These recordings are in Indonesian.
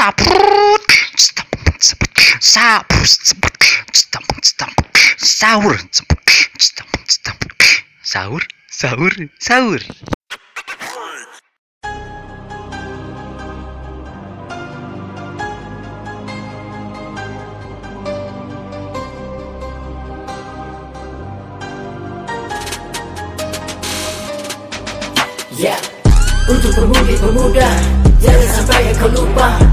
Sahur. Sahur. Sahur. Sahur. Ya, untuk pemudi-pemuda Jangan sampai kau lupa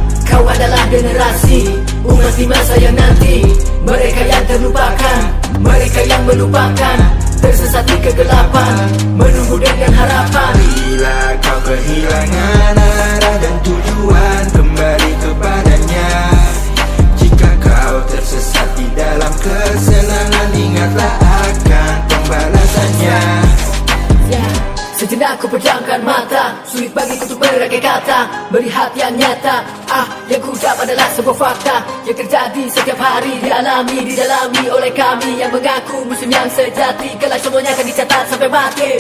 generasi Umat di masa yang nanti. Mereka yang terlupakan Mereka yang melupakan Tersesat di kegelapan Menunggu dengan harapan. Bila kau kehilangan arah dan tujuan Kembali kepadanya. Jika kau tersesat di dalam kesenangan Ingatlah akan pembalasannya. Ya, Sejenak ku pejamkan mata Sulit bagiku untuk merangkai kata. Melihat yang nyata Ah, yang ku dapat adalah sebuah fakta. Yang terjadi setiap hari Dialami, didalami oleh kami Yang mengaku musim yang sejati. Kelak semuanya akan dicatat sampai mati.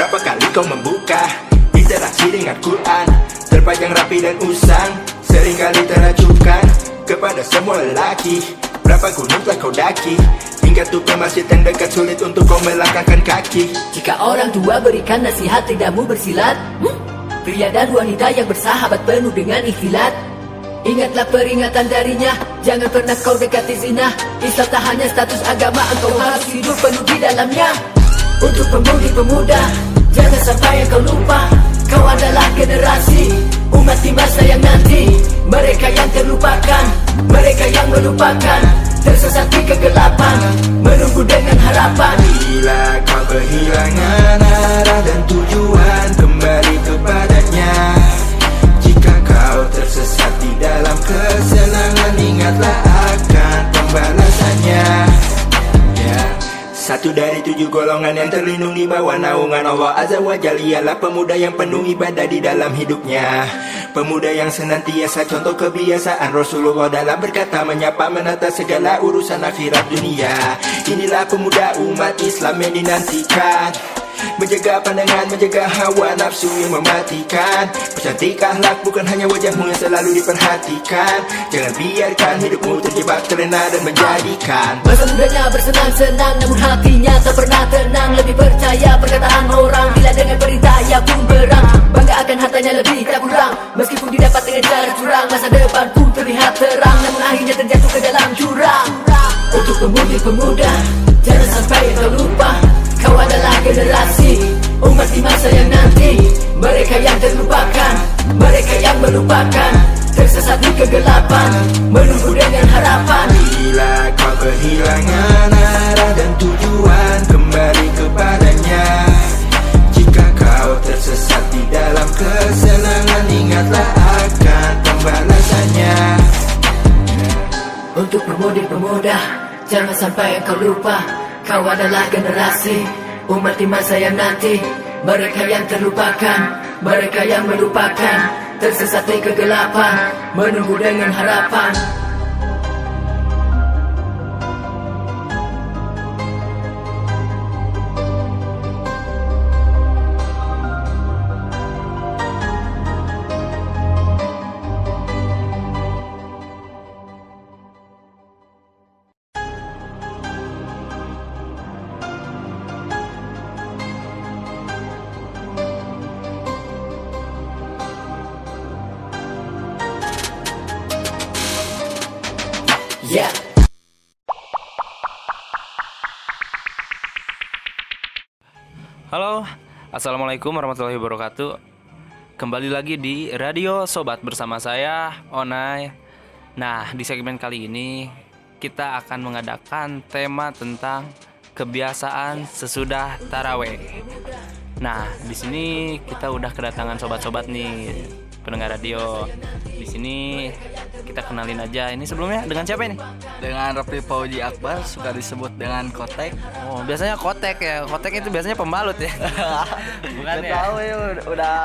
Berapa kali kau membuka Interaksi dengan Quran? Terpajang rapi dan usang Seringkali teracukan Kepada semua lelaki. Berapa gunung telah kau daki Hingga masjid yang dekat sulit untuk kau melangkahkan kaki. Jika orang tua berikan nasihat lidahmu bersilat hmm? Pria dan wanita yang bersahabat penuh dengan ikhtilat. Ingatlah peringatan darinya Jangan pernah kau dekati zina. Islam tak hanya status agama Engkau harus hidup penuh di dalamnya. Untuk pemudi-pemuda Jangan sampai kau lupa Kau adalah generasi Umat di masa yang nanti. Mereka yang terlupakan Mereka yang melupakan. Tersesat di kegelapan Menunggu dengan harapan. Bila tujuh golongan yang terlindung di bawah naungan Allah Azza wa Jalla pemuda yang penuh ibadah di dalam hidupnya. Pemuda yang senantiasa contoh kebiasaan Rasulullah dalam berkata menyapa menata segala urusan akhirat dunia. Inilah pemuda umat Islam yang dinantikan Menjaga pandangan, menjaga hawa nafsu yang mematikan. Percantik akhlak bukan hanya wajahmu yang selalu diperhatikan. Jangan biarkan hidupmu terjebak terlena dan menjadikan. Masa mudanya bersenang-senang Namun hatinya tak pernah tenang. Lebih percaya perkataan orang Bila dengan perintah ia pun berang. Bangga akan hartanya lebih tak kurang Meskipun didapat dengan cara curang. Masa depan pun terlihat terang Namun akhirnya terjatuh ke dalam jurang. Untuk pemudi-pemuda Jangan sampai kau lupa Kau adalah generasi Umat di masa yang nanti. Mereka yang terlupakan Mereka yang melupakan. Tersesat di kegelapan Menunggu dengan harapan. Bila kau kehilangan arah dan tujuan Kembali kepadanya. Jika kau tersesat di dalam kesenangan Ingatlah akan pembalasannya. Untuk pemudi-pemuda Jangan sampai engkau lupa Kau adalah generasi Umat di masa yang nanti. Mereka yang terlupakan Mereka yang melupakan. Tersesat di kegelapan Menunggu dengan harapan Ya. Halo, Assalamualaikum warahmatullahi wabarakatuh. Kembali lagi di Radio Sobat bersama saya, Onai Nah, di segmen kali ini Kita akan mengadakan tema tentang Kebiasaan sesudah taraweh. Nah, di sini kita udah kedatangan sobat-sobat nih Pendengar radio Di sini kita kenalin aja Ini sebelumnya dengan siapa ini? dengan Repi Pauji Akbar suka disebut dengan kotek Oh, biasanya kotek ya. Kotek itu biasanya pembalut ya. Bukan ya? tahu ya udah, udah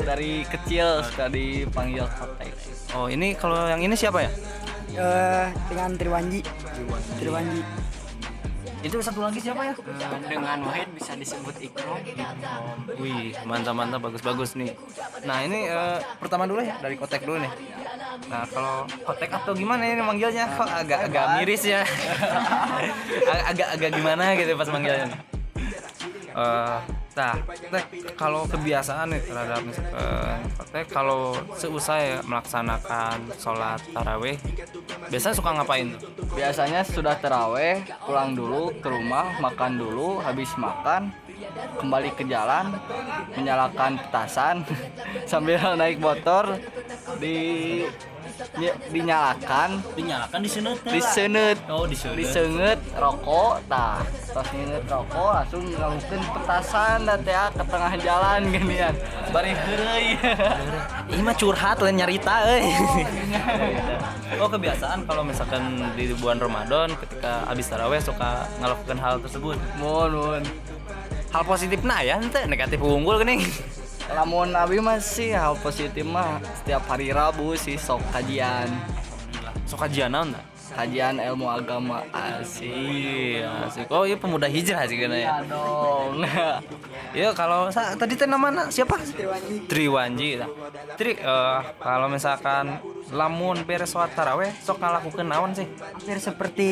dari kecil suka dipanggil kotek Oh, ini kalau yang ini siapa ya? Eh, dengan Triwanji. Triwanji. Itu satu lagi siapa ya? dengan Wahid bisa disebut Ikrom Wih, mantap-mantap bagus-bagus nih. Nah, ini eh, pertama dulu ya dari kotek dulu nih. Nah kalau kotek atau gimana ini manggilnya kok agak agak miris ya. Ag- agak agak gimana gitu pas manggilnya. Eh, nah, kalau kebiasaan nih terhadap misalkan Tek kalau seusai melaksanakan sholat taraweh, biasanya suka ngapain? Biasanya sudah teraweh, pulang dulu ke rumah, makan dulu, habis makan kembali ke jalan, menyalakan petasan sambil naik motor di ny- dinyalakan, Dinyalakan di sini Oh di sini. disenget rokok, tah, tos nginget rokok langsung ngalakukan petasan dah teh ke tengah jalan ginian, bari heureuy. Ini mah curhat lain nyarita euy. oh kebiasaan kalau misalkan di bulan Ramadan ketika habis taraweh suka melakukan hal tersebut. Mun. Hal positif nah ya ente negatif unggul gini. Lamun abi masih hal positif mah setiap hari Rabu sih sok kajian Sok kajian naon tah? kajian ilmu agama asik Iya, asik. Oh iya pemuda hijrah sih kena ya. ya dong Iya kalau sa- tadi teh namanya siapa? Triwanji. Triwanji. tah. Tri eh, kalau misalkan lamun beres sholat taraweh sok ngalakukeun naon sih? hampir seperti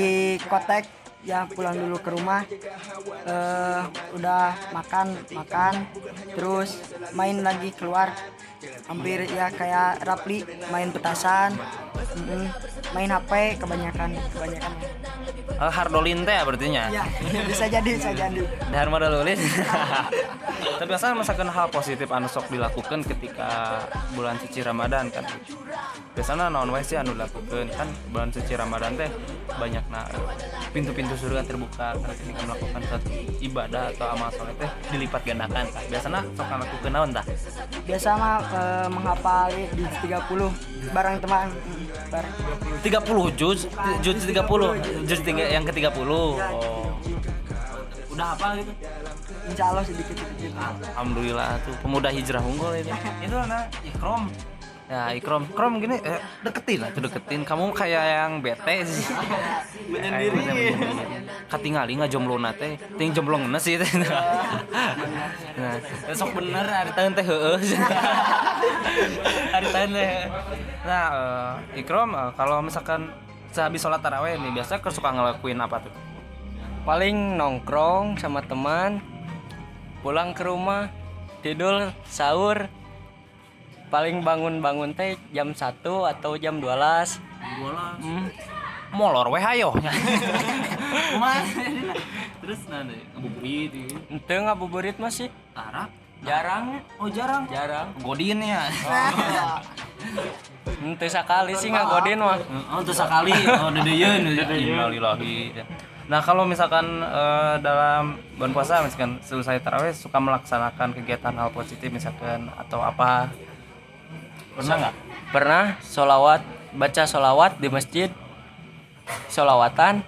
kotek ya pulang dulu ke rumah. Eh udah makan makan. Terus main lagi keluar. Hampir ya kayak Rapli main petasan. Mm-mm, main HP kebanyakan kebanyakan. Eh, Hardolin teh ya berartinya. ya bisa jadi bisa jadi. Dharma Dalulis. Tapi biasanya misalkan hal positif anu sok dilakukan ketika bulan suci Ramadan kan. Biasanya naon wae sih anu dilakukan kan bulan suci Ramadan teh banyak na pintu-pintu surga terbuka kan ketika melakukan suatu ibadah atau amal soleh teh dilipat gandakan kan. Biasanya sok ngalakukeun naon tah? biasa mah eh, menghafal di 30 bareng teman bareng 30 juz juz 30 juz tiga, yang ke-30. Oh. Udah apa gitu? insya Allah sedikit sedikit Alhamdulillah tuh pemuda hijrah unggul ini. itu nah ikrom. Ya ikrom, ikrom gini eh, deketin lah, tuh deketin. Kamu kayak yang bete sih. menyendiri. Katingali nggak jomblo nate, ting jomblo ngenes sih. teh. nah, sok bener hari tahun teh heeh. hari tahun teh. Nah, eh, ikrom eh, kalau misalkan sehabis sholat taraweh nih biasa suka ngelakuin apa tuh? paling nongkrong sama teman pulang ke rumah tidur sahur paling bangun-bangun teh jam 1 atau jam 12 hmm. molor weh ayo terus nanti ngebuburit gitu ente ngabuburit masih tarak jarang. Oh jarang? Jarang. Godin ya? Ente sekali sih ngagodin mah. Oh terus sekali oh dedeyeun innalillahi. Nah kalau misalkan eh, dalam bulan puasa misalkan selesai tarawih suka melaksanakan kegiatan hal positif misalkan atau apa pernah nggak? Pernah solawat baca solawat di masjid solawatan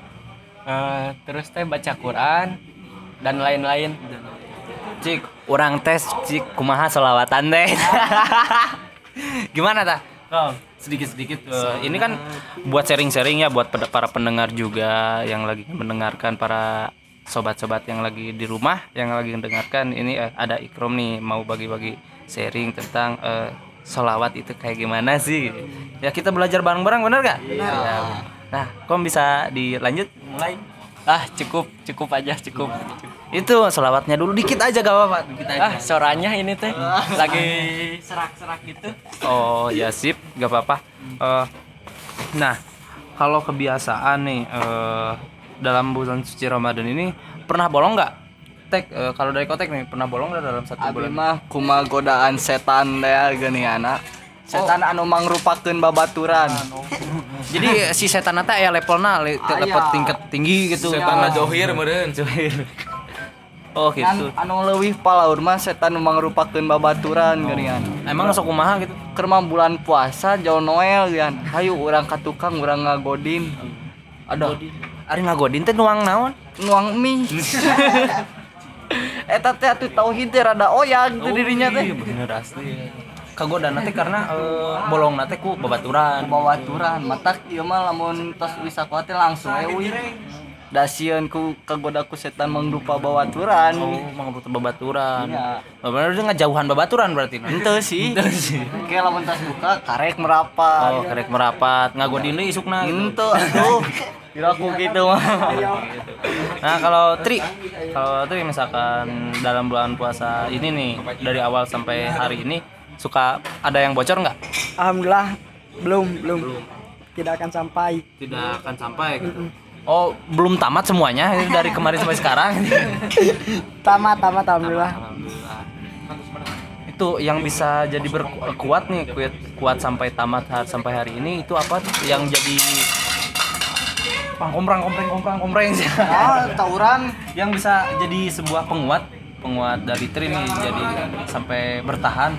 eh, terus teh baca Quran dan lain-lain. Cik orang tes cik kumaha selawatan teh? Gimana tah? Kau sedikit sedikit. ini kan buat sharing-sharing ya buat para pendengar juga yang lagi mendengarkan para sobat-sobat yang lagi di rumah yang lagi mendengarkan. Ini eh, ada ikrom nih mau bagi-bagi sharing tentang eh, solawat itu kayak gimana sih ya kita belajar bareng-bareng bener gak? Ya. nah kom bisa dilanjut mulai ah cukup cukup aja cukup itu solawatnya dulu dikit aja gak apa-apa ah soranya ini teh lagi serak-serak gitu Oh ya sip, gak apa-apa. Eh, nah, kalau kebiasaan nih eh, dalam bulan suci Ramadan ini pernah bolong nggak? Tek, eh, kalau dari kotek nih pernah bolong nggak dalam satu abi bulan? mah kuma godaan setan deh gini anak setan anu mangrupakeun babaturan Jadi si setan nanti ya levelnya le, Aya. level tingkat tinggi gitu. Setan johir meureun. Johir. Oh gitu. anu leuwih palaur mah setan nu mangrupakeun babaturan geuningan Emang sok kumaha gitu? keur mah bulan puasa jauh Noel kan hayu urang ka tukang urang ngagodin Aduh. Ari ngagodin teh nuang naon? nuang mie eta teh atuh tauhid teh rada oyag teh dirinya teh Iya bener asli. Kagoda nanti karena eh, bolong nanti ku babaturan. babaturan matak ieu mah lamun tos wisata teh langsung euy dasieun ku kagoda ku setan mangrupa bawaturan Oh, mangrupa babaturan. Iya. Oh, Benar itu ngejauhan babaturan berarti. Ente sih kayak lamun tas buka karek merapat Oh, kerek merapat, ngagodin deui isukna gitu. Ente atuh kira aku gitu mah Nah, kalau Tri, kalau Tri misalkan dalam bulan puasa ini nih dari awal sampai hari ini suka ada yang bocor nggak? alhamdulillah belum belum tidak akan sampai Tidak akan sampai gitu. Oh, belum tamat semuanya ini dari kemarin sampai sekarang. tamat tamat alhamdulillah Alhamdulillah. Itu yang bisa jadi berkuat nih, kuat, kuat sampai tamat sampai hari ini itu apa yang jadi pangkomprang kompreng komprang kompreng ah tawuran yang bisa jadi sebuah penguat penguat dari Tri nih jadi sampai bertahan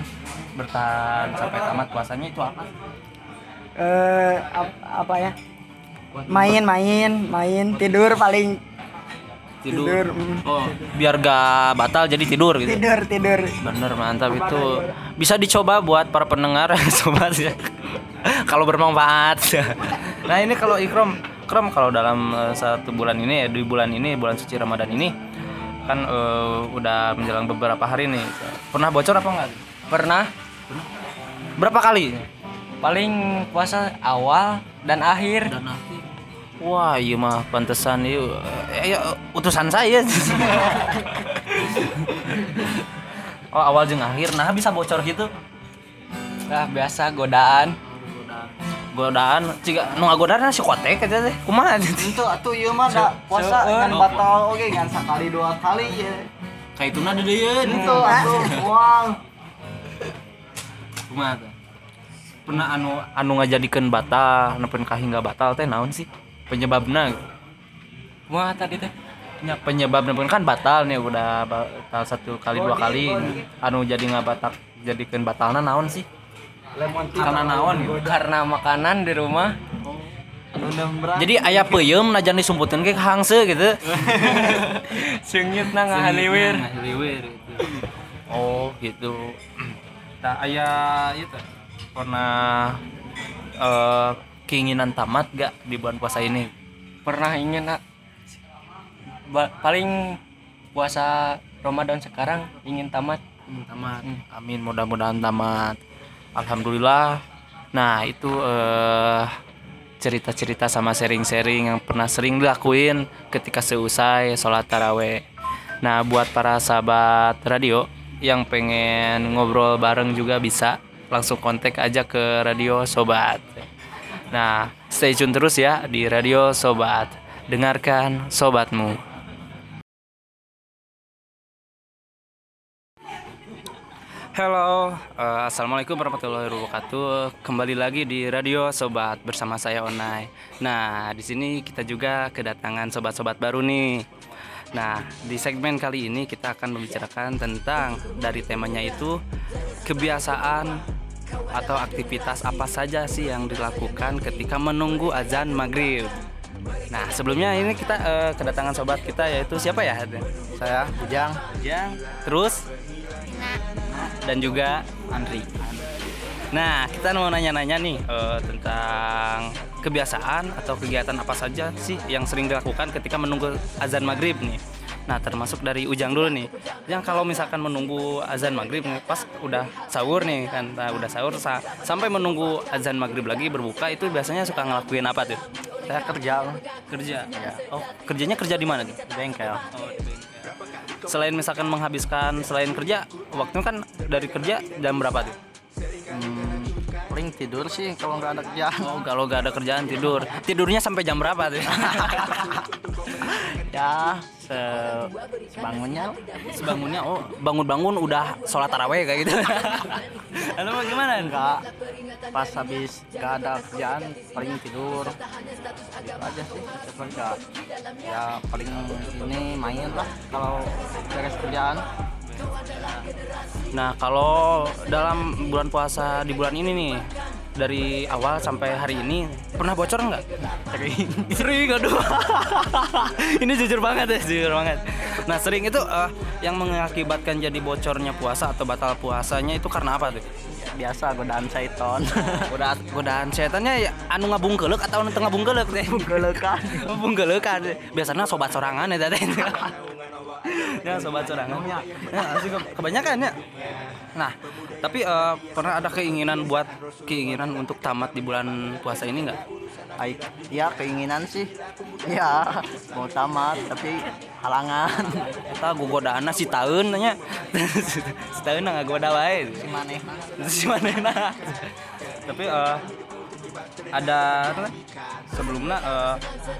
bertahan sampai tamat puasanya itu apa? eh ap- apa ya main main main tidur paling Tidur, mm. Oh, biar gak batal jadi tidur gitu. tidur tidur Bener mantap itu bisa dicoba buat para pendengar sobat ya. kalau bermanfaat. nah ini kalau Ikrom, Ikrom kalau dalam eh, satu bulan ini ya di bulan ini bulan suci Ramadan ini kan eh, udah menjelang beberapa hari nih. Pernah bocor apa enggak? Pernah Berapa kali? Paling puasa awal dan akhir. Dan akhir. Wah, iya mah pantesan iya, eh, ya, utusan saya. oh, awal jeung akhir. Nah, bisa bocor gitu. Nah, biasa godaan. godaan jika nu ngagodaan si kotek aja teh kumaha itu atuh ieu mah da puasa Seueur. ngan batal oge ngan sakali dua kali ya kaituna dedeun itu atuh uang kumaha pernah anu anu ngajadikeun batal nepen kahingga batal teh naon sih penyebabna gitu. Wah, tadi teh. nya penyebab nepen kan batal nih udah batal satu kali dua kali anu jadi ngabatak jadikeun batalna naon sih karena naon gitu Karena makanan di rumah jadi ayah peuyeum najan disumputkeun ke hangse gitu seungit na ngahaliwir. Ngahaliwir gitu. Oh gitu. Nah, ayah itu pernah eh, keinginan tamat gak di bulan puasa ini? Pernah ingin nak Ba- paling puasa Ramadan sekarang ingin tamat. Tamat. Amin mudah-mudahan tamat. Alhamdulillah. Nah itu eh, cerita-cerita sama sharing-sharing yang pernah sering dilakuin ketika seusai sholat taraweh. Nah buat para sahabat radio yang pengen ngobrol bareng juga bisa langsung kontak aja ke radio sobat. Nah stay tune terus ya di radio sobat. Dengarkan sobatmu. Halo, eh, assalamualaikum warahmatullahi wabarakatuh. Kembali lagi di Radio Sobat bersama saya Onai. Nah, di sini kita juga kedatangan sobat-sobat baru nih. Nah, di segmen kali ini kita akan membicarakan tentang dari temanya itu kebiasaan atau aktivitas apa saja sih yang dilakukan ketika menunggu azan maghrib. Nah, sebelumnya ini kita eh, kedatangan sobat kita yaitu siapa ya? saya Ujang Yang terus dan juga Andri. Nah, kita mau nanya-nanya nih eh, tentang kebiasaan atau kegiatan apa saja sih yang sering dilakukan ketika menunggu azan maghrib nih. Nah, termasuk dari Ujang dulu nih. Yang kalau misalkan menunggu azan maghrib pas udah sahur nih kan, nah, udah sahur sa- sampai menunggu azan maghrib lagi berbuka itu biasanya suka ngelakuin apa tuh? saya kerja Kerja. Oh, kerjanya kerja di mana tuh? bengkel Oh, di bengkel. Selain misalkan menghabiskan selain kerja, waktunya kan dari kerja jam berapa tuh? hmm, paling tidur sih kalau nggak ada kerjaan Oh, kalau gak ada kerjaan tidur. Tidurnya sampai jam berapa tuh? ya se bangunnya Sebangunnya oh, bangun-bangun udah sholat taraweh kayak gitu. Lalu mau gimana? enggak pas habis nggak ada kerjaan paling tidur gitu aja sih setiap kerja ya paling ini main lah kalau beres kerjaan Nah, kalau dalam bulan puasa di bulan ini nih dari awal sampai hari ini pernah bocor nggak? Sering. sering aduh. ini jujur banget ya, jujur banget. Nah, sering itu eh, yang mengakibatkan jadi bocornya puasa atau batal puasanya itu karena apa tuh? biasa godaan syaiton godaan godaan setannya ya anu ngabungkelek atau anu teu ngabungkelek teh Bunggelekan. ngabungkelekan biasanya sobat sorangan ya teh ya sobat sorangan ya. Asli ke- kebanyakan ya. Nah tapi eh, pernah ada keinginan buat keinginan untuk tamat di bulan puasa ini nggak? Baik, ya keinginan sih. Ya, mau tamat tapi halangan. kita godaan si tahun nya si tahun nggak goda wae. Maneh. si manehna. Tapi eh, ada sebelumnya eh,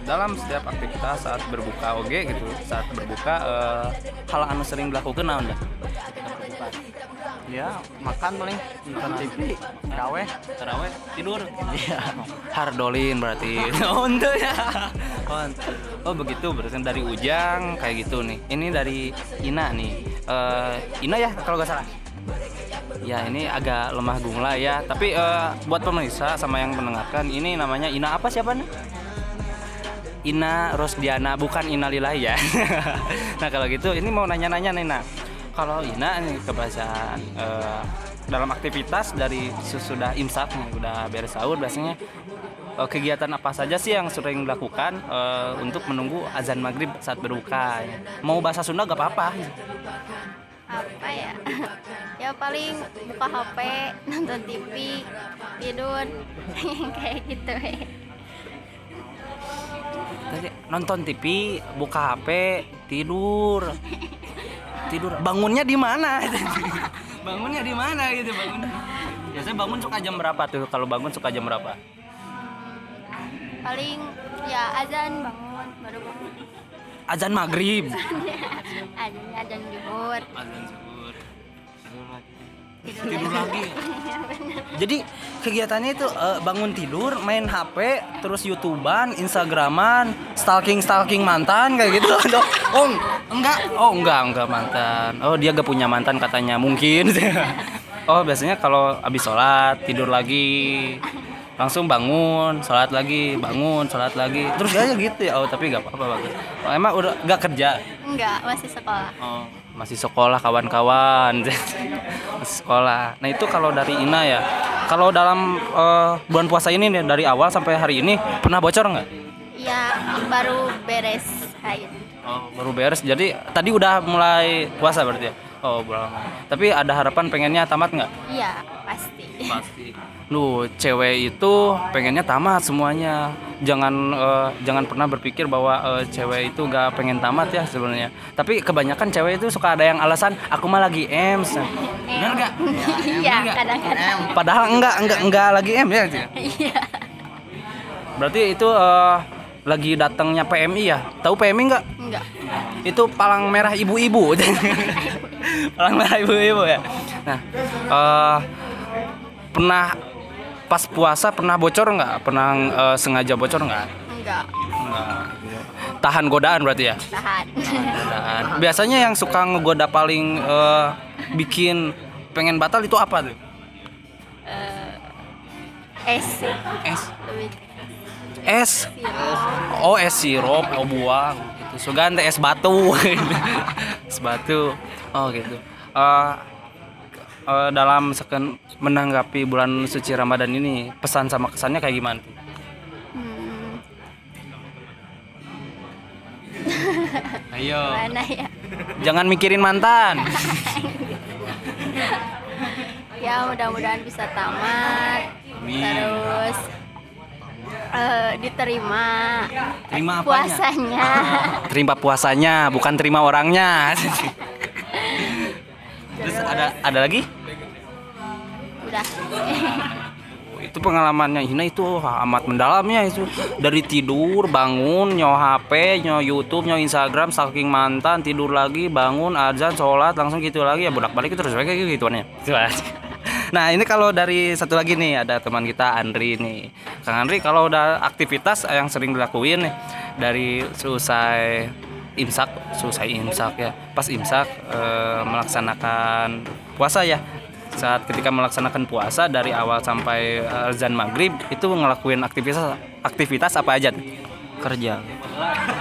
dalam setiap aktivitas saat berbuka oge gitu saat berbuka eh, hal anu sering dilakukan naon dah Ya, makan paling. Nonton TV, gawe. taraweh tidur. Iya. hardolin berarti. Ente ya? Oh, begitu. Berarti dari ujang kayak gitu nih. Ini dari Ina nih. Eh, Ina ya kalau nggak salah ya ini agak lemah gungla ya. Tapi eh, buat pemirsa sama yang mendengarkan ini namanya Ina apa siapa nih? Ina Rosdiana bukan Ina Lilahi ya. Nah kalau gitu ini mau nanya-nanya nih Nah kalau Ina nih kebiasaan eh, dalam aktivitas dari sesudah imsak nih udah beres sahur biasanya eh, kegiatan apa saja sih yang sering dilakukan eh, untuk menunggu azan maghrib saat berbuka? Mau bahasa Sunda gak apa-apa apa ya? Ya paling buka HP nonton TV tidur. Kayak gitu ya Tadi nonton TV buka HP tidur. Tidur. Bangunnya di mana? Bangunnya di mana gitu bangun. Biasanya bangun suka jam berapa tuh? Kalau bangun suka jam berapa? Paling ya azan bangun baru bangun azan maghrib. Azan azan juhur azan zuhur. Tidur, tidur lagi. Iya, jadi kegiatannya itu eh, bangun tidur main HP terus youtuban instagraman stalking stalking mantan kayak gitu. Dok. oh enggak? Oh enggak enggak mantan. Oh dia gak punya mantan katanya. Mungkin. Oh biasanya kalau habis sholat tidur lagi langsung bangun sholat lagi bangun sholat lagi terus aja gitu ya oh tapi gak apa-apa bagus oh, emang udah gak kerja enggak masih sekolah Oh, masih sekolah kawan-kawan. masih sekolah. Nah, itu kalau dari Ina ya. Kalau dalam eh, bulan puasa ini nih dari awal sampai hari ini pernah bocor nggak? ya baru beres hai Oh, baru beres. Jadi tadi udah mulai puasa berarti ya? Oh, belum. Tapi ada harapan pengennya tamat nggak? iya pasti Pasti. Lu cewek itu pengennya tamat semuanya. Jangan eh, jangan pernah berpikir bahwa eh, cewek itu gak pengen tamat ya sebenarnya. Tapi kebanyakan cewek itu suka ada yang alasan aku mah lagi ems. Benar nggak? iya kadang-kadang Padahal enggak enggak enggak lagi M ya. Cik? iya Berarti itu eh, lagi datangnya PMI ya. Tahu PMI enggak? enggak Itu palang merah ibu-ibu. palang merah ibu-ibu ya. Nah, eh, pernah pas puasa pernah bocor nggak? Pernah eh, sengaja bocor nggak? enggak Nggak. Tahan godaan berarti ya. tahan Godaan. Biasanya yang suka ngegoda paling eh, bikin pengen batal itu apa tuh? es Es. lebih Es. Oh, es sirup, oh buang gitu. Sugan es batu. es batu. Oh, gitu. Eh, eh, dalam seken menanggapi bulan suci Ramadan ini, pesan sama kesannya kayak gimana? tuh? hmm, Ayo. mana ya Jangan mikirin mantan. ya mudah-mudahan bisa tamat Amin. terus eh, diterima Terima apanya? puasanya Terima puasanya, bukan terima orangnya. Ada ada lagi? udah. Itu pengalamannya. Hina itu amat mendalamnya itu. Dari tidur bangun nyawa HP nyawa YouTube nyawa Instagram stalking mantan tidur lagi bangun azan sholat langsung gitu lagi. Ya bolak balik terus kayak gitu ya. Gitu aja. nah ini kalau dari satu lagi nih ada teman kita Andri nih. Kang Andri kalau udah aktivitas yang sering dilakuin nih dari selesai imsak selesai imsak ya. Pas imsak eh, melaksanakan puasa ya. Saat ketika melaksanakan puasa dari awal sampai eh, azan maghrib itu ngelakuin aktivitas aktivitas apa aja tuh? kerja.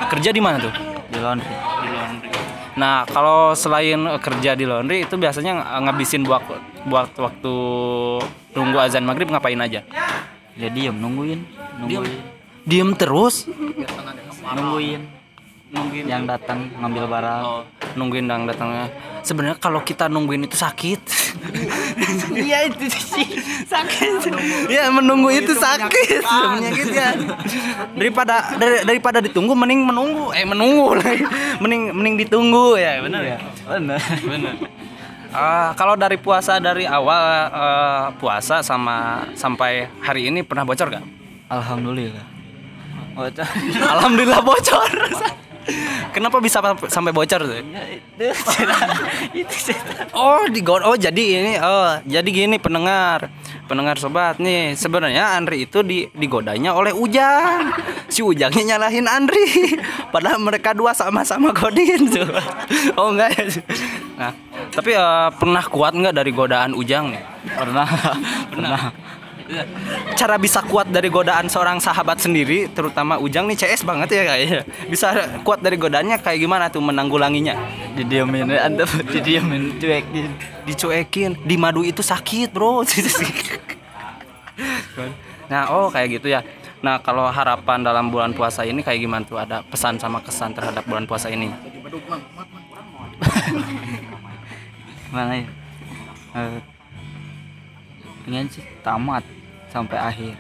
Kerja di mana tuh? Di laundry. Di laundry. Nah, kalau selain eh, kerja di laundry itu biasanya ng- ngabisin buat buat waktu tunggu azan maghrib ngapain aja? Ya diem nungguin, nungguin, Diem terus? nungguin Nungguin yang datang ngambil barang. Oh, nungguin yang datangnya. Sebenarnya kalau kita nungguin itu sakit. Iya itu sih sakit. ya menunggu itu sakit sebenarnya gitu ya. Daripada dari- daripada ditunggu mending menunggu. Eh menunggu lagi. Mending mending ditunggu ya, benar ya? Benar. Benar. Ah, kalau dari puasa dari awal eh, puasa sama sampai hari ini pernah bocor gak? Alhamdulillah. Itu Alhamdulillah bocor. Kenapa bisa sampai bocor tuh? itu itu setan. Oh, di oh jadi ini oh jadi gini pendengar pendengar sobat nih sebenarnya Andri itu di digodanya oleh Ujang si Ujangnya nyalahin Andri padahal mereka dua sama-sama godin tuh oh enggak nah tapi eh, pernah kuat nggak dari godaan Ujang nih Pernah. Pernah. Cara bisa kuat dari godaan seorang sahabat sendiri terutama Ujang nih CS banget ya kayaknya bisa kuat dari godaannya kayak gimana tuh menanggulanginya? Didiemin anda didiemin cuekin. dicuekin di madu itu sakit bro. Nah oh kayak gitu ya. Nah kalau harapan dalam bulan puasa ini kayak gimana tuh? Ada pesan sama kesan terhadap bulan puasa ini? Mana ya? Eh, pengen sih tamat sampai akhir.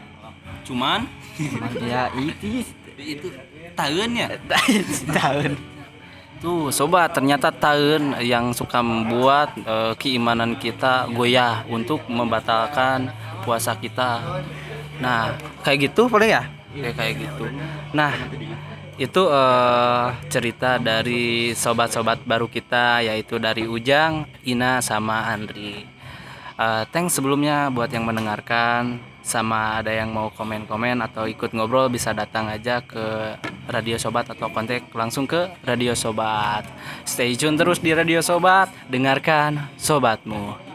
cuman Cuman ya itu itu tahunnya tahun. tuh sobat ternyata tahun yang suka membuat eh, keimanan kita goyah untuk membatalkan puasa kita nah kayak gitu boleh ya kayak kayak gitu nah itu eh, cerita dari sobat-sobat baru kita yaitu dari Ujang, Ina sama Andri. Eh, thanks sebelumnya buat yang mendengarkan sama ada yang mau komen-komen atau ikut ngobrol bisa datang aja ke Radio Sobat atau kontak langsung ke Radio Sobat. Stay tune terus di Radio Sobat, dengarkan sobatmu.